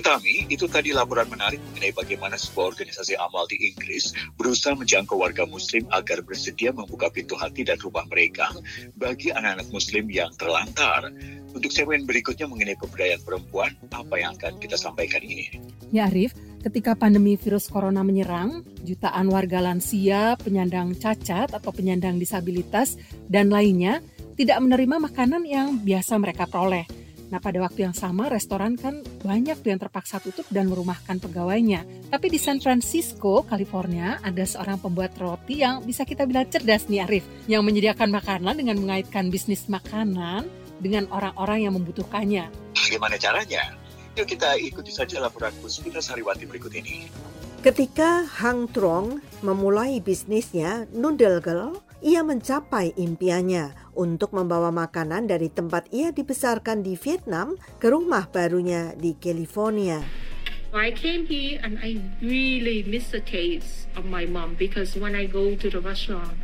Tami, itu tadi laporan menarik mengenai bagaimana sebuah organisasi amal di Inggris berusaha menjangkau warga muslim agar bersedia membuka pintu hati dan rumah mereka bagi anak-anak muslim yang terlantar. Untuk segmen berikutnya mengenai pemberdayaan perempuan, apa yang akan kita sampaikan ini? Ya Arif, ketika pandemi virus corona menyerang, jutaan warga lansia, penyandang cacat atau penyandang disabilitas, dan lainnya tidak menerima makanan yang biasa mereka peroleh. Nah pada waktu yang sama restoran kan banyak yang terpaksa tutup dan merumahkan pegawainya. Tapi di San Francisco, California, ada seorang pembuat roti yang bisa kita bilang cerdas nih Arif. Yang menyediakan makanan dengan mengaitkan bisnis makanan dengan orang-orang yang membutuhkannya. Bagaimana caranya? Yuk kita ikuti saja laporan Puspita Sariwati berikut ini. Ketika Hang Trong memulai bisnisnya Noodle Girl, ia mencapai impiannya untuk membawa makanan dari tempat ia dibesarkan di Vietnam ke rumah barunya di California. I came here and I really miss the taste of my mom because when I go to the restaurant,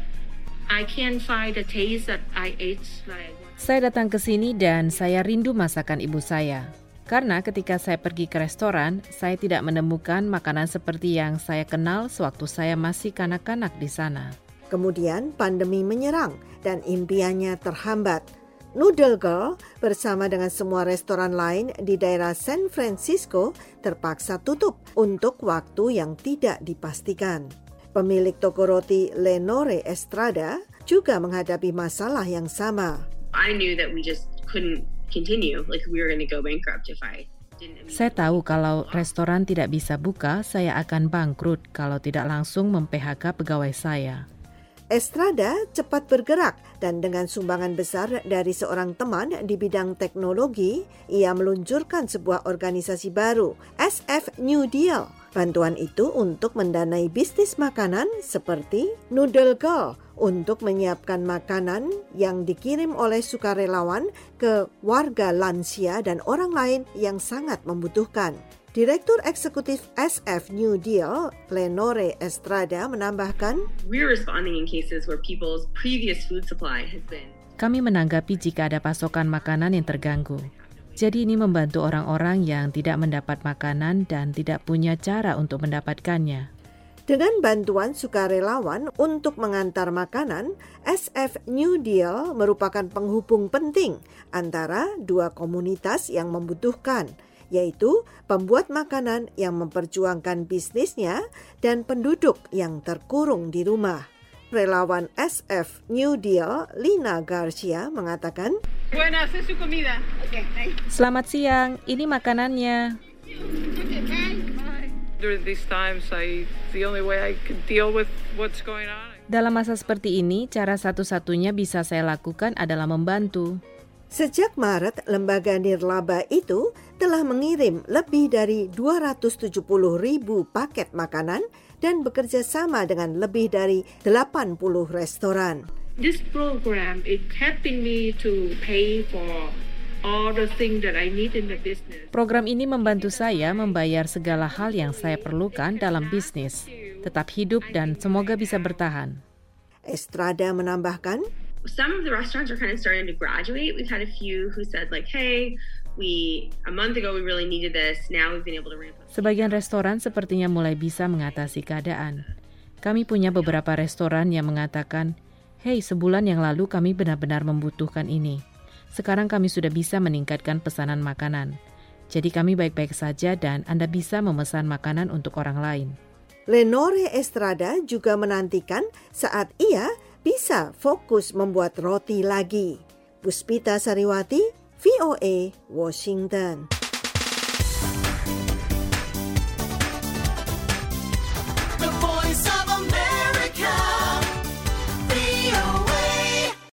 I can't find the taste that I ate like. Saya datang ke sini dan saya rindu masakan ibu saya. Karena ketika saya pergi ke restoran, saya tidak menemukan makanan seperti yang saya kenal sewaktu saya masih kanak-kanak di sana. Kemudian pandemi menyerang dan impiannya terhambat. Noodle Girl bersama dengan semua restoran lain di daerah San Francisco terpaksa tutup untuk waktu yang tidak dipastikan. Pemilik toko roti Lenore Estrada juga menghadapi masalah yang sama. I knew that we just couldn't continue, like we were going to go bankrupt if I saya tahu kalau restoran tidak bisa buka, saya akan bangkrut kalau tidak langsung mem-PHK pegawai saya. Estrada cepat bergerak dan dengan sumbangan besar dari seorang teman di bidang teknologi, ia meluncurkan sebuah organisasi baru, SF New Deal. Bantuan itu untuk mendanai bisnis makanan seperti Noodle Girl untuk menyiapkan makanan yang dikirim oleh sukarelawan ke warga lansia dan orang lain yang sangat membutuhkan. Direktur Eksekutif SF New Deal, Lenore Estrada menambahkan, Kami menanggapi jika ada pasokan makanan yang terganggu. Jadi ini membantu orang-orang yang tidak mendapat makanan dan tidak punya cara untuk mendapatkannya. Dengan bantuan sukarelawan untuk mengantar makanan, SF New Deal merupakan penghubung penting antara dua komunitas yang membutuhkan, yaitu pembuat makanan yang memperjuangkan bisnisnya dan penduduk yang terkurung di rumah. Relawan SF New Deal, Lina Garcia, mengatakan, Buenas, es su comida. Okay, Selamat siang, ini makanannya. Dalam masa seperti ini, cara satu-satunya bisa saya lakukan adalah membantu. Sejak Maret, lembaga nirlaba itu telah mengirim lebih dari 270 ribu paket makanan dan bekerja sama dengan lebih dari 80 restoran. This program is helping me to pay for Program ini membantu saya membayar segala hal yang saya perlukan dalam bisnis, tetap hidup dan semoga bisa bertahan. Estrada menambahkan, some of the restaurants are kind of starting to graduate. We've had a few who said like, "Hey, we a month ago we really needed this. Now we've been able to ramp up." Sebagian restoran sepertinya mulai bisa mengatasi keadaan. Kami punya beberapa restoran yang mengatakan, "Hey, sebulan yang lalu kami benar-benar membutuhkan ini." Sekarang kami sudah bisa meningkatkan pesanan makanan. Jadi kami baik-baik saja dan Anda bisa memesan makanan untuk orang lain. Lenore Estrada juga menantikan saat ia bisa fokus membuat roti lagi. Puspita Sariwati, VOA, Washington.